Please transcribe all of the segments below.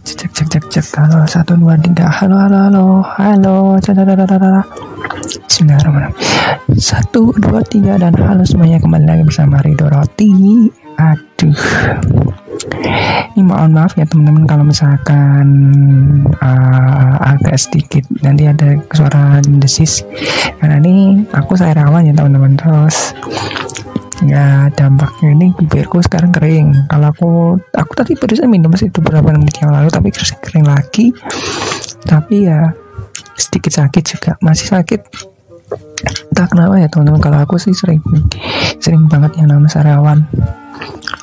cek cek cek cek. Halo satu dua tiga. Halo halo halo. Halo Bismillahirrahmanirrahim. Satu dua tiga dan halo semuanya. Kembali lagi bersama Ridho Roti. Aduh. Ini mohon maaf ya teman-teman kalau misalkan uh, agak sedikit. Nanti ada suara desis. Karena ini aku saya rawan ya teman-teman. Terus ya dampaknya ini bibirku sekarang kering. Kalau aku aku tadi barusan minum masih beberapa menit yang lalu tapi kering lagi. Tapi ya sedikit sakit juga. Masih sakit. Entah kenapa ya teman-teman kalau aku sih sering sering banget yang namanya sarawan.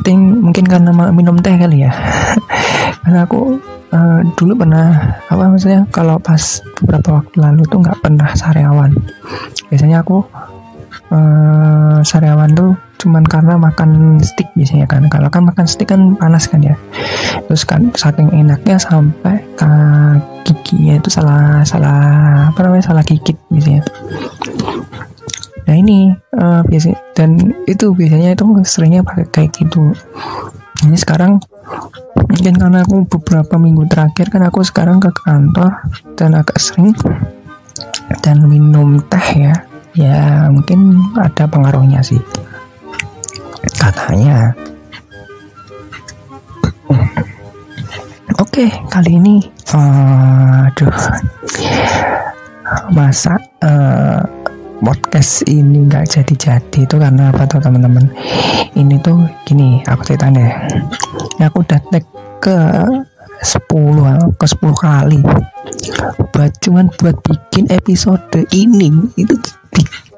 Ting, mungkin karena minum teh kali ya. Karena aku uh, dulu pernah apa maksudnya kalau pas beberapa waktu lalu tuh nggak pernah sariawan biasanya aku uh, sariawan tuh cuman karena makan stick biasanya kan. Kalau kan makan stick kan panas kan ya. Terus kan saking enaknya sampai giginya itu salah salah apa namanya salah gigit biasanya nah ini uh, biasanya dan itu biasanya itu seringnya pakai kayak gitu. Ini sekarang mungkin karena aku beberapa minggu terakhir kan aku sekarang ke kantor dan agak sering dan minum teh ya. Ya mungkin ada pengaruhnya sih katanya. Oke kali ini uh, aduh masa uh, podcast ini nggak jadi-jadi itu karena apa tuh teman-teman? Ini tuh gini aku cerita deh. Aku udah tag ke 10 ke 10 kali. Buat cuman buat bikin episode ini itu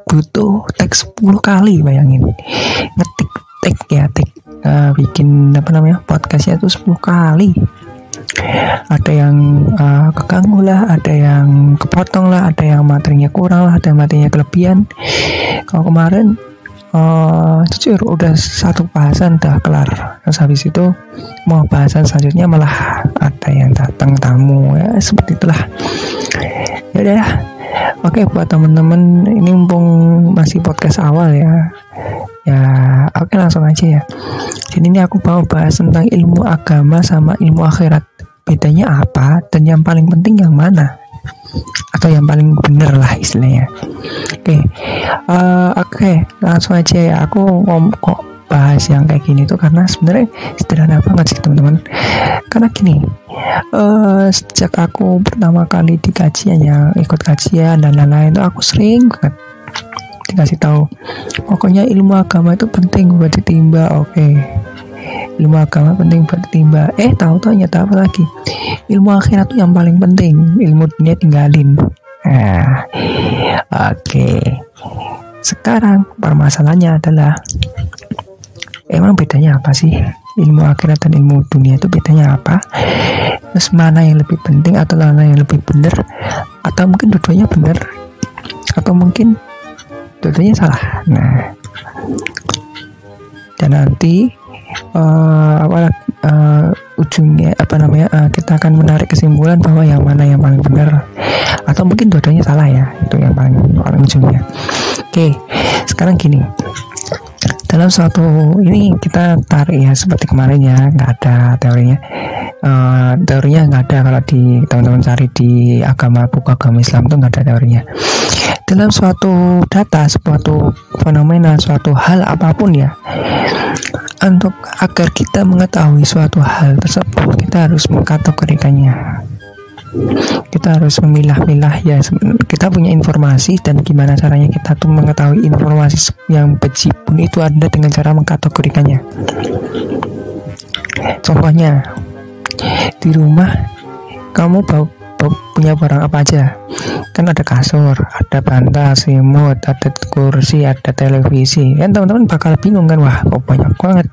butuh tag 10 kali bayangin. Ngetik tag ya tag uh, bikin apa namanya podcastnya itu 10 kali. Ada yang uh, keganggu lah ada yang kepotong lah ada yang materinya kurang lah ada yang materinya kelebihan. Kalau kemarin uh, udah satu bahasan udah kelar. Terus habis itu mau bahasan selanjutnya malah ada yang datang tamu ya seperti itulah. Ya udah Oke buat temen-temen ini mumpung masih podcast awal ya. Ya oke langsung aja ya. Jadi ini aku mau bahas tentang ilmu agama sama ilmu akhirat. Bedanya apa dan yang paling penting yang mana? Atau yang paling bener lah istilahnya. Oke uh, oke langsung aja ya. Aku ngom kok bahas yang kayak gini tuh karena sebenarnya sederhana banget sih teman-teman karena gini uh, sejak aku pertama kali di kajian ya ikut kajian dan lain-lain itu aku sering banget dikasih tahu pokoknya ilmu agama itu penting buat ditimba oke okay. ilmu agama penting buat ditimba eh tahu tahu nyata apa lagi ilmu akhirat itu yang paling penting ilmu dunia tinggalin nah oke okay. sekarang permasalahannya adalah emang bedanya apa sih? Ilmu akhirat dan ilmu dunia itu bedanya apa? Terus mana yang lebih penting atau mana yang lebih benar? Atau mungkin dua-duanya benar? Atau mungkin dua-duanya salah? Nah. Dan nanti uh, apa uh, ujungnya apa namanya uh, kita akan menarik kesimpulan bahwa yang mana yang paling benar atau mungkin dua-duanya salah ya. Itu yang paling paling ujungnya. Oke sekarang gini dalam suatu ini kita tarik ya seperti kemarin ya nggak ada teorinya. Uh, teorinya nggak ada kalau di teman-teman cari di agama buku agama Islam itu nggak ada teorinya. Dalam suatu data suatu fenomena suatu hal apa pun ya untuk agar kita mengetahui suatu hal tersebut kita harus mengkategorikannya kita harus memilah-milah ya. Kita punya informasi dan gimana caranya kita tuh mengetahui informasi yang bejibun itu ada dengan cara mengkategorikannya. Contohnya di rumah kamu bawa, bawa, punya barang apa aja? Kan ada kasur ada bantal selimut ada kursi ada televisi. Kan teman-teman bakal bingung kan wah kok banyak banget.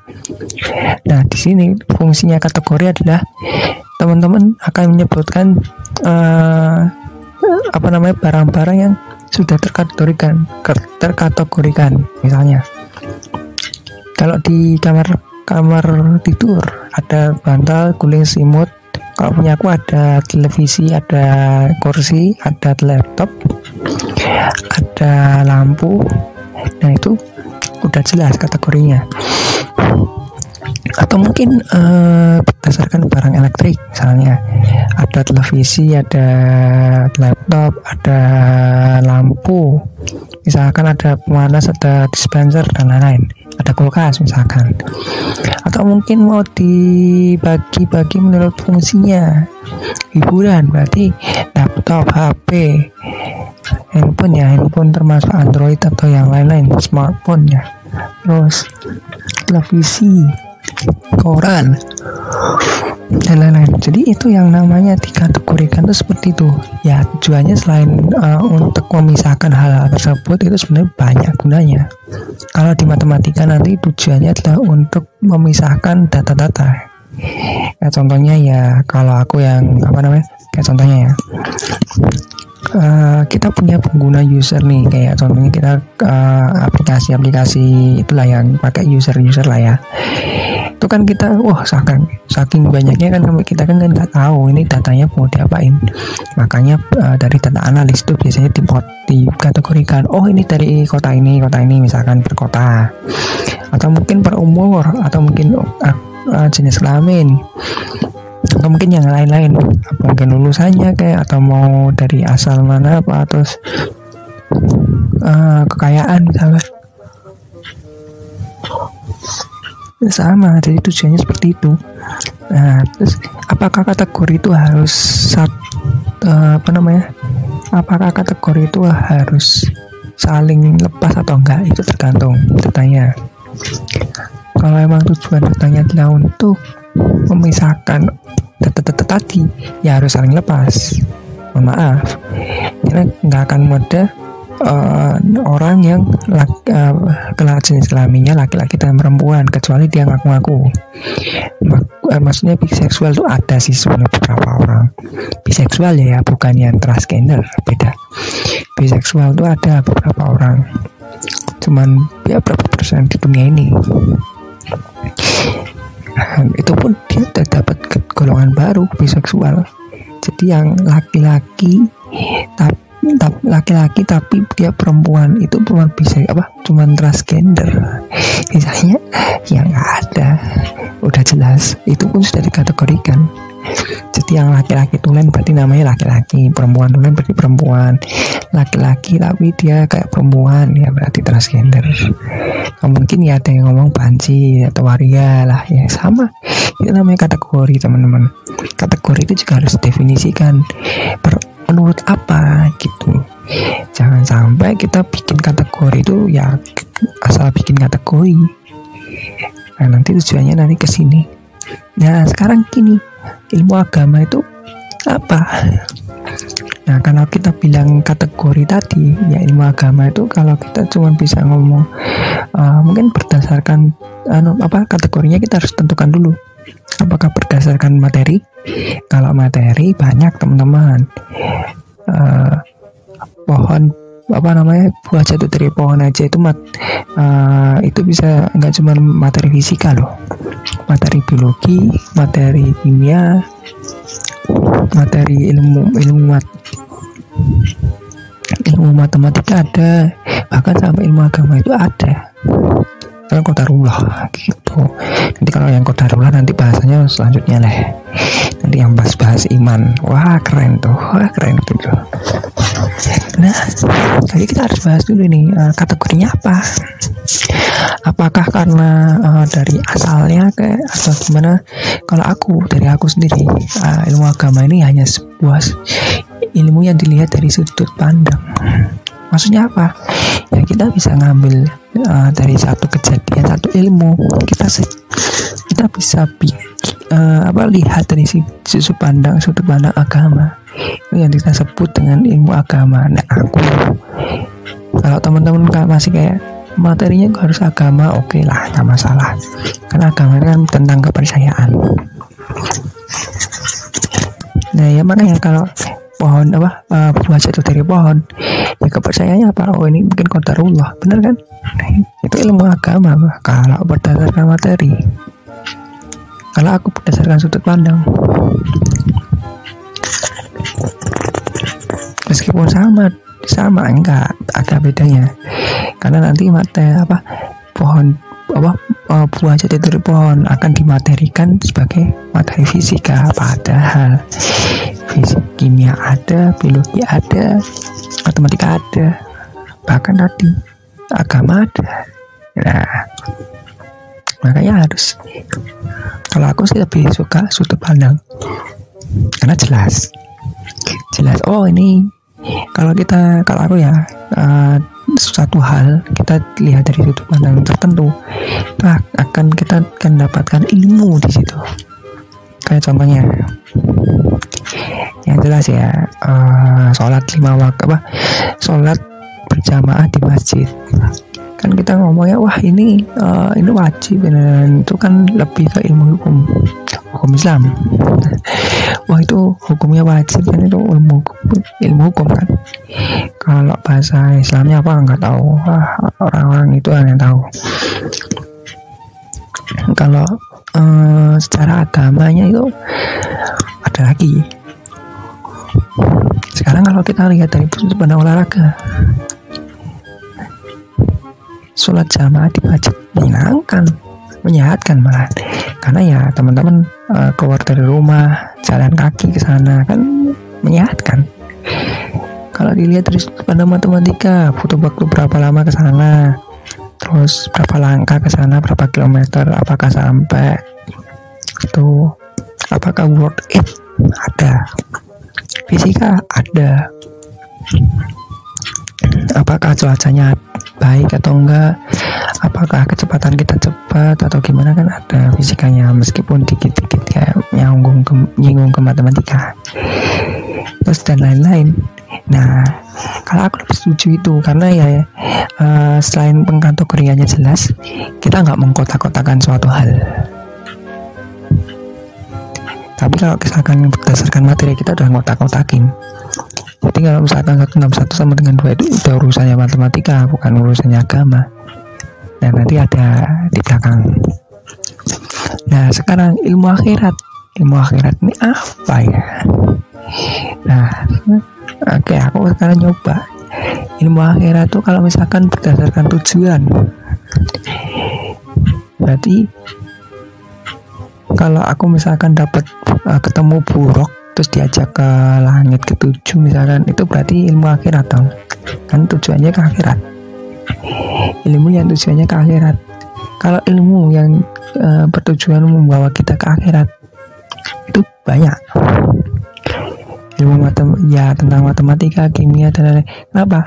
Nah di sini fungsinya kategori adalah teman-teman akan menyebutkan uh, apa namanya barang-barang yang sudah terkategorikan terkategorikan misalnya. Kalau di kamar kamar tidur ada bantal guling simut kalau punya aku ada televisi ada kursi ada laptop ada lampu nah itu udah jelas kategorinya atau mungkin uh, berdasarkan barang elektrik misalnya ada televisi ada laptop ada lampu misalkan ada pemanas ada dispenser dan lain-lain. Ada kulkas misalkan. Atau mungkin mau dibagi-bagi menurut fungsinya. Hiburan berarti laptop HP handphone ya handphone termasuk Android atau yang lain-lain smartphone ya. Terus televisi koran. Dan lain-lain. Jadi itu yang namanya dikategorikan itu seperti itu. Ya tujuannya selain uh, untuk memisahkan hal-hal tersebut itu sebenarnya banyak gunanya. Kalau di matematika nanti tujuannya adalah untuk memisahkan data-data. Ya contohnya ya kalau aku yang apa namanya kayak contohnya ya uh, kita punya pengguna user nih kayak contohnya kita uh, aplikasi-aplikasi itulah yang pakai user-user lah ya. Itu kan kita wah saking saking banyaknya kan kita kan nggak tahu ini datanya mau diapain. Makanya uh, dari data analis itu biasanya dipot dikategorikan oh ini dari kota ini kota ini misalkan per kota. Atau mungkin per umur atau mungkin uh, uh, jenis kelamin atau mungkin yang lain-lain. Mungkin lulusannya kayak atau mau dari asal mana apa terus uh, kekayaan misalnya. Sama jadi tujuannya seperti itu. Nah terus apakah kategori itu harus sat, uh, apa namanya apakah kategori itu harus saling lepas atau enggak? Itu tergantung tanya kalau emang tujuan bertanya adalah untuk memisahkan tadi ya harus saling lepas. Mohon maaf. Karena nggak akan mudah uh, orang yang laki, uh, jenis kelaminnya laki-laki dan perempuan kecuali dia ngaku-ngaku. Uh, maksudnya biseksual itu ada sih sebenarnya beberapa orang. Biseksual ya bukan yang transgender beda. Biseksual itu ada beberapa orang. Cuman ya berapa persen di dunia ini nah, itu pun dia terdapat golongan baru biseksual. Jadi yang laki-laki tapi laki-laki tapi dia perempuan itu cuma bisa apa cuma transgender. Misalnya yang ada. Udah jelas itu pun sudah dikategorikan jadi yang laki-laki tulen berarti namanya laki-laki perempuan tulen berarti perempuan. Laki-laki tapi dia kayak perempuan ya berarti transgender. Nah, mungkin ya ada yang ngomong banci atau waria lah ya sama. Itu namanya kategori teman-teman. Kategori itu juga harus definisikan per menurut apa gitu. Jangan sampai kita bikin kategori itu ya asal bikin kategori. Nah nanti tujuannya nanti ke sini. Nah sekarang gini ilmu agama itu apa? Nah kalau kita bilang kategori tadi ya ilmu agama itu kalau kita cuma bisa ngomong uh, mungkin berdasarkan anu apa kategorinya kita harus tentukan dulu. Apakah berdasarkan materi? Kalau materi banyak teman-teman. Uh, pohon apa namanya buah jatuh dari pohon aja itu mat uh, itu bisa nggak cuma materi fisika loh. Materi biologi materi kimia materi ilmu ilmu mat ilmu matematika ada bahkan sampai ilmu agama itu ada. Kan kodarullah gitu. Nanti kalau yang kodarullah nanti bahasanya selanjutnya lah nanti yang bahas-bahas iman. Wah keren tuh wah keren tuh nah jadi kita harus bahas dulu nih uh, kategorinya apa? Apakah karena uh, dari asalnya kayak atau gimana? Kalau aku dari aku sendiri uh, ilmu agama ini hanya sebuah ilmu yang dilihat dari sudut pandang. Maksudnya apa? Ya kita bisa ngambil uh, dari satu kejadian satu ilmu. Kita kita bisa uh, apa lihat dari sudut pandang sudut pandang agama yang kita sebut dengan ilmu agama. Nah aku kalau teman-teman masih kayak materinya harus agama? Oke okay lah nggak masalah. Karena agama kan tentang kepercayaan. Nah ya makanya kalau pohon apa uh, buah jatuh dari pohon ya kepercayaannya apa? Oh ini mungkin kodarullah. Benar kan? Itu ilmu agama kalau berdasarkan materi. Kalau aku berdasarkan sudut pandang meskipun sama sama enggak ada bedanya. Karena nanti mata apa pohon apa uh, buah jati dari pohon akan dimaterikan sebagai materi fisika. Padahal fisik kimia ada biologi ada matematika ada bahkan tadi agama ada. Nah makanya harus kalau aku sih lebih suka sudut pandang. Karena jelas jelas. Oh ini kalau kita kalau aku ya uh, suatu hal kita lihat dari sudut pandang tertentu itu akan kita akan dapatkan ilmu di situ. Kayak contohnya yang jelas ya uh, sholat lima waktu apa sholat berjamaah di masjid kan kita ngomongnya wah ini uh, ini wajib dan itu kan lebih ke ilmu hukum hukum Islam. Wah itu hukumnya wajib kan itu ilmu ilmu hukum kan. Kalau bahasa Islamnya apa nggak tahu. Orang-orang itu yang tahu. Kalau uh, secara agamanya itu ada lagi. Sekarang kalau kita lihat dari sudut pandang olahraga sholat jamaah di masjid menyenangkan menyehatkan malah. Karena ya teman-teman uh, keluar dari rumah jalan kaki ke sana kan menyehatkan. Kalau dilihat dari pandang matematika butuh waktu berapa lama ke sana? Terus berapa langkah ke sana berapa kilometer apakah sampai itu apakah worth it? Ada. Fisika ada. Apakah cuacanya baik atau enggak apakah kecepatan kita cepat atau gimana kan ada fisikanya meskipun dikit-dikit kayak nyambung ke nyinggung ke matematika. Terus dan lain-lain. Nah kalau aku lebih setuju itu karena ya uh, selain pengkategoriannya jelas kita nggak mengkotak-kotakan suatu hal. Tapi kalau misalkan berdasarkan materi kita udah ngotak-kotakin jadi kalau misalkan 161 sama dengan dua itu udah urusannya matematika bukan urusannya agama. Dan nanti ada di belakang. Nah sekarang ilmu akhirat. Ilmu akhirat ini apa ya? Nah oke okay, aku sekarang nyoba. Ilmu akhirat itu kalau misalkan berdasarkan tujuan. Berarti kalau aku misalkan dapat uh, ketemu buruk terus diajak ke langit ketujuh misalkan itu berarti ilmu akhirat dong kan tujuannya ke akhirat. Ilmu yang tujuannya ke akhirat. Kalau ilmu yang e, bertujuan membawa kita ke akhirat itu banyak. Ilmu matem ya tentang matematika kimia dan lain-lain. Kenapa?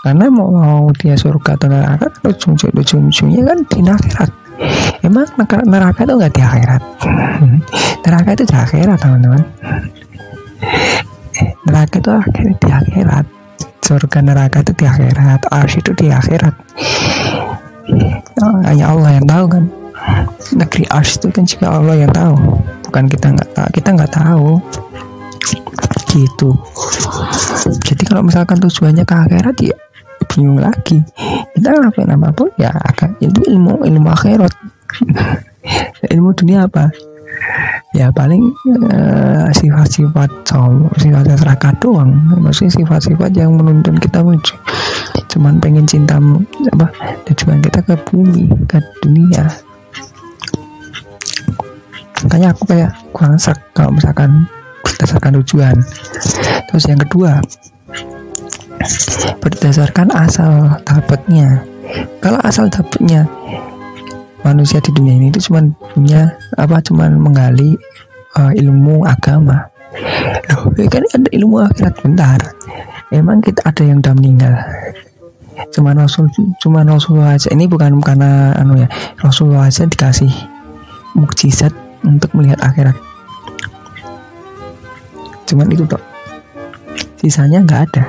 Karena mau, mau dia surga atau neraka ujung-ujungnya kan di akhirat Emang neraka itu nggak di akhirat? neraka itu di akhirat teman-teman. neraka itu di akhirat. Surga neraka itu di akhirat. Ars itu di akhirat. Oh, hanya Allah yang tahu kan. Negeri ars itu kan juga Allah yang tahu. Bukan kita nggak. Kita nggak tahu. Gitu. Jadi kalau misalkan tujuannya ke akhirat ya bingung lagi. Kita apa pun ya akan itu ilmu ilmu akhirat. Ilmu dunia apa? Ya paling uh, sifat-sifat som sifat masyarakat doang. Maksudnya sifat-sifat yang menuntun kita menuju. Cuman pengen cinta apa tujuan kita ke bumi ke dunia. Makanya aku kayak kurang sak kalau misalkan berdasarkan tujuan. Terus yang kedua berdasarkan asal dapatnya. Kalau asal dapatnya manusia di dunia ini itu cuma punya apa cuma menggali uh, ilmu agama. Loh ya kan ada ilmu akhirat bentar. Emang kita ada yang udah meninggal? Cuma rasul cuma rasulullah aja. Ini bukan karena anu ya rasulullah aja dikasih mukjizat untuk melihat akhirat. Cuman itu toh sisanya nggak ada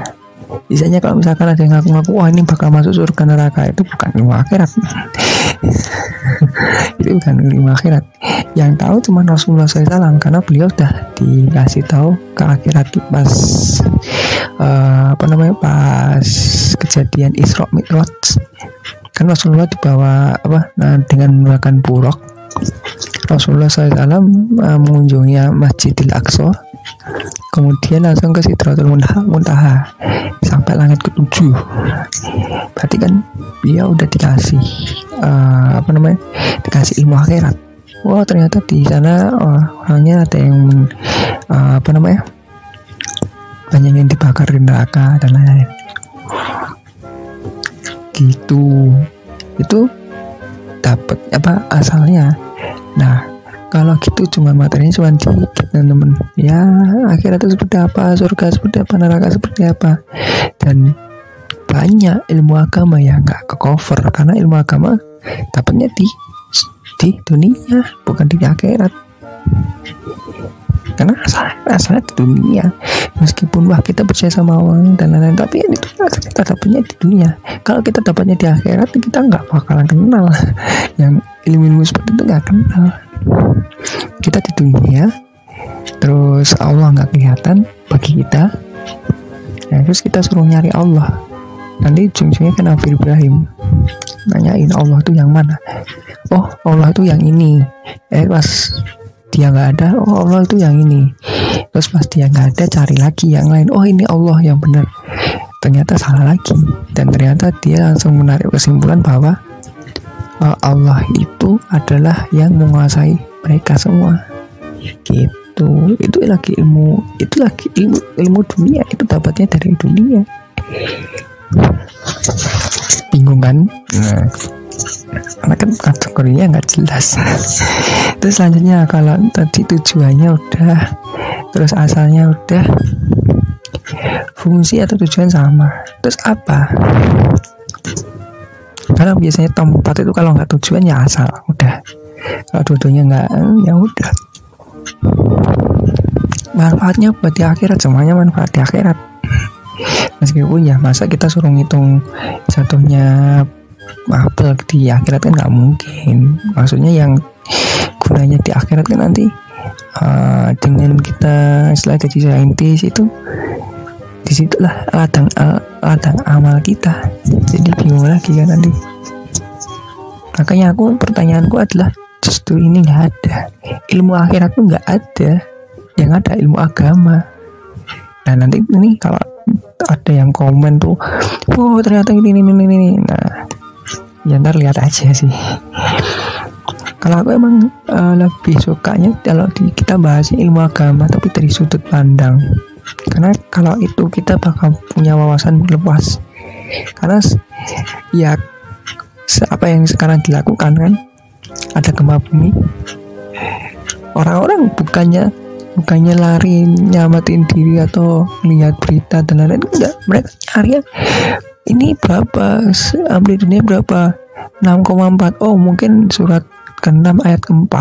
Biasanya kalau misalkan ada yang ngaku-ngaku wah ini bakal masuk surga neraka itu bukan ilmu akhirat. itu bukan ilmu akhirat. Yang tahu cuma Rasulullah SAW karena beliau sudah dikasih tahu ke akhirat pas uh, apa namanya pas kejadian Isra Mi'raj kan Rasulullah dibawa apa nah, dengan menggunakan buruk Rasulullah SAW uh, mengunjungi Masjidil Aqsa. Kemudian langsung ke Sidratul Muntaha, sampai langit ketujuh. Berarti kan dia udah dikasih uh, apa namanya dikasih ilmu akhirat. Wah ternyata di sana oh, orangnya ada yang uh, apa namanya banyak yang dibakar di neraka dan lain-lain. Gitu. Itu dapat apa asalnya. Nah kalau gitu cuma materinya cuma dikit teman-teman. Ya akhirnya itu seperti apa surga seperti apa neraka seperti apa. Dan banyak ilmu agama ya nggak ke cover karena ilmu agama dapatnya di di dunia bukan di akhirat karena asal asalnya di dunia. Meskipun wah kita percaya sama Allah dan lain-lain tapi itu kita dapatnya di dunia. Kalau kita dapatnya di akhirat kita nggak bakalan kenal. Yang ilmu-ilmu seperti itu nggak kenal. Kita di dunia terus Allah nggak kelihatan bagi kita. Nah, terus kita suruh nyari Allah. Nanti ujung-ujungnya kan Nabi Ibrahim. Nanyain Allah tuh yang mana? Oh Allah itu yang ini. Eh pas dia nggak ada. Oh Allah itu yang ini. Terus pas dia nggak ada cari lagi yang lain. Oh ini Allah yang benar. Ternyata salah lagi. Dan ternyata dia langsung menarik kesimpulan bahwa uh, Allah itu adalah yang menguasai mereka semua. Gitu. Itu lagi ilmu. Itu lagi ilmu ilmu dunia. Itu dapatnya dari dunia. Bingung kan? Nah karena kan kategorinya nggak jelas. Terus selanjutnya kalau tadi tujuannya udah terus asalnya udah fungsi atau tujuan sama. Terus apa? Karena biasanya tempat itu kalau nggak tujuan ya asal udah. Kalau dua-duanya nggak ya udah. Manfaatnya buat di akhirat semuanya manfaat di akhirat. Meskipun ya masa kita suruh ngitung jatuhnya apel di akhirat kan nggak mungkin. Maksudnya yang gunanya di akhirat kan nanti uh, dengan kita istilah jadi saintis itu di situlah ladang ladang amal kita. Jadi bingung lagi kan nanti. Makanya aku pertanyaanku adalah justru ini nggak ada. Ilmu akhirat tuh nggak ada. Yang ada ilmu agama. Nah nanti ini kalau ada yang komen tuh oh ternyata ini ini ini ini. Nah ya ntar lihat aja sih. Kalau aku emang uh, lebih sukanya kalau di, kita bahas ilmu agama tapi dari sudut pandang. Karena kalau itu kita bakal punya wawasan luas. Karena ya apa yang sekarang dilakukan kan ada gempa bumi. Orang-orang bukannya bukannya lari nyamatin diri atau lihat berita dan lain-lain enggak. Mereka cari ini berapa? Ambil dunia berapa? 6,4 oh mungkin surat ke-6 ayat ke-4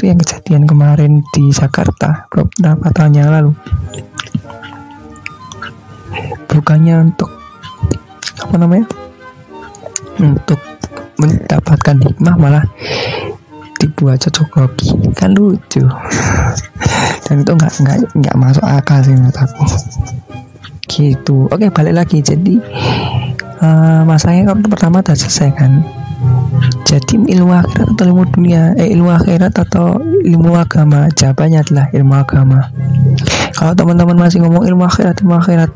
itu yang kejadian kemarin di Jakarta beberapa tahun yang lalu bukannya untuk apa namanya? Untuk mendapatkan hikmah malah dibuat cocok logi kan lucu. Dan itu nggak nggak nggak masuk akal sih menurut aku gitu. Oke balik lagi. Jadi uh, masanya kan pertama udah selesai kan? Jadi ilmu akhirat atau ilmu dunia eh ilmu akhirat atau ilmu agama? Jawabannya adalah ilmu agama. Kalau teman-teman masih ngomong ilmu akhirat ilmu akhirat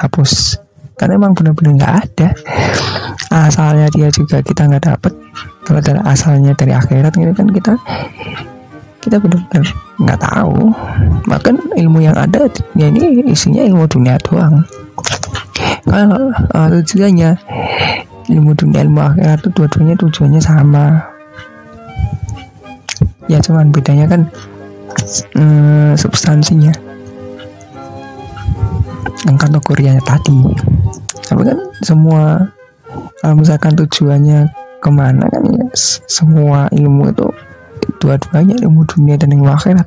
hapus. Karena emang benar-benar nggak ada. Asalnya dia juga kita nggak dapet. Kalau dari asalnya dari akhirat ini kan kita kita benar-benar nggak tahu. Bahkan ilmu yang ada ya ini isinya ilmu dunia doang. Kalau uh, tujuannya ilmu dunia ilmu akhirat itu dua-duanya tujuannya sama. Ya cuman bedanya kan um, substansinya. Yang kategorinya tadi. Tapi kan semua kalau misalkan tujuannya ke mana kan ya semua ilmu itu dua-duanya ilmu dunia dan ilmu akhirat.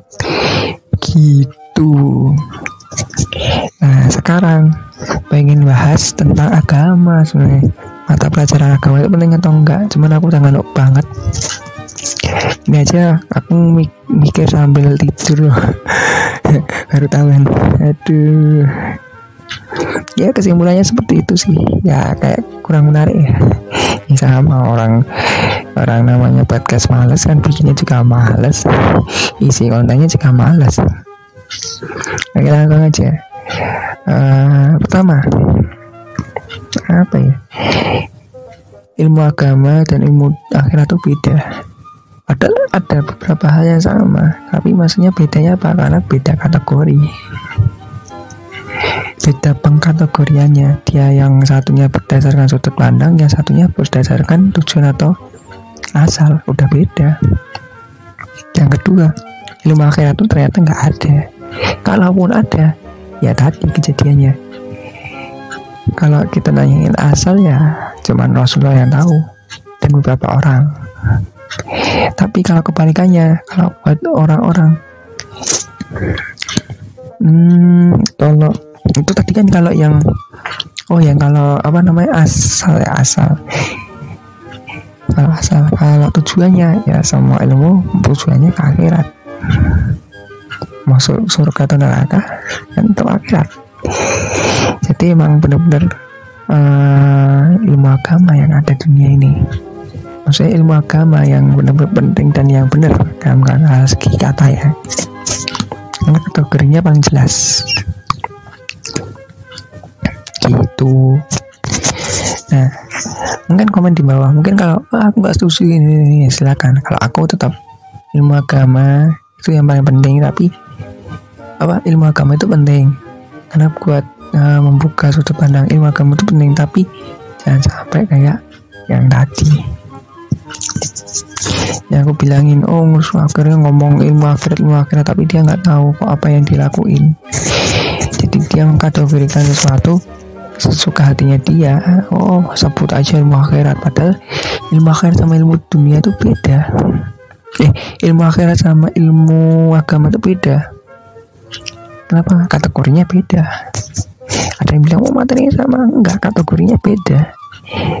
Gitu. Nah sekarang pengen bahas tentang agama sebenarnya. Mata pelajaran agama itu penting atau enggak? Cuman aku udah ngantuk banget. Ini aja aku mikir sambil tidur. Baru tahu kan. Aduh ya kesimpulannya seperti itu sih. Ya kayak kurang menarik ya. Sama orang orang namanya podcast males kan bikinnya juga males. Isi kontennya juga males. Oke langsung aja. Uh, pertama apa ya? Ilmu agama dan ilmu akhirat itu beda. Padahal ada beberapa hal yang sama tapi maksudnya bedanya apa? Karena beda kategori beda pengkategoriannya dia yang satunya berdasarkan sudut pandang yang satunya berdasarkan tujuan atau asal. Udah beda. Yang kedua ilmu akhirat itu ternyata nggak ada. Kalaupun ada ya tadi kejadiannya. Kalau kita nanyain asal ya cuman Rasulullah yang tahu dan beberapa orang. Tapi kalau kebalikannya kalau buat orang-orang hmm, kalau itu tadi kan kalau yang oh yang kalau apa namanya asal ya asal. Kalau asal kalau tujuannya ya semua ilmu tujuannya ke akhirat. Masuk surga atau neraka kan untuk akhirat. Jadi emang benar-benar uh, ilmu agama yang ada di dunia ini. Maksudnya ilmu agama yang benar-benar penting dan yang benar dalam segi kata ya. Karena kategorinya paling jelas gitu. Nah mungkin komen di bawah. Mungkin kalau oh, aku nggak setuju ini, ini silakan. Kalau aku tetap ilmu agama itu yang paling penting tapi apa ilmu agama itu penting. Karena buat uh, membuka sudut pandang ilmu agama itu penting tapi jangan sampai kayak yang tadi. Yang aku bilangin oh musuh akhirnya ngomong ilmu akhirat ilmu akhirat tapi dia nggak tahu kok apa yang dilakuin. Jadi dia mengkategorikan sesuatu sesuka hatinya dia. Oh sebut aja ilmu akhirat. Padahal ilmu akhirat sama ilmu dunia itu beda. Eh ilmu akhirat sama ilmu agama itu beda. Kenapa? Kategorinya beda. Ada yang bilang oh materinya sama. Enggak kategorinya beda.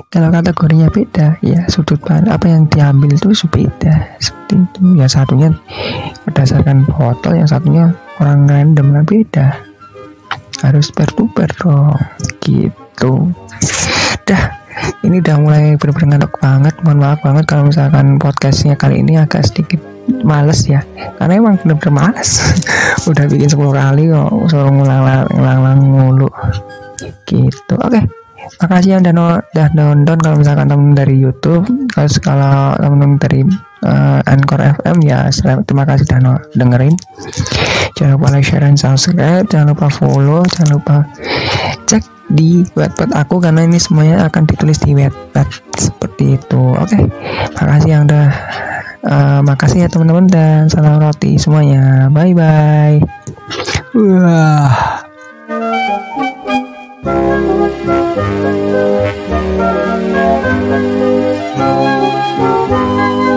Kalau kategorinya beda ya sudut pandang apa yang diambil itu beda. Seperti itu. Ya satunya berdasarkan botol yang satunya orang random kan beda harus bertuber dong. Gitu. Dah ini udah mulai bener-bener ngantuk banget. Mohon maaf banget kalau misalkan podcastnya kali ini agak sedikit males ya. Karena emang bener-bener males. Udah bikin 10 kali kok suruh ngulang-ngulang mulu. Gitu. Oke. okay. Makasih yang udah, nonton kalau misalkan temen dari YouTube. Kalau kalau temen dari uh, Anchor FM ya terima kasih udah dengerin. Jangan lupa like share dan subscribe. Jangan lupa follow. Jangan lupa cek di webpad aku karena ini semuanya akan ditulis di webpad seperti itu. Oke okay. makasih yang udah uh, makasih ya teman-teman dan salam roti semuanya. Bye bye wah Thank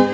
you.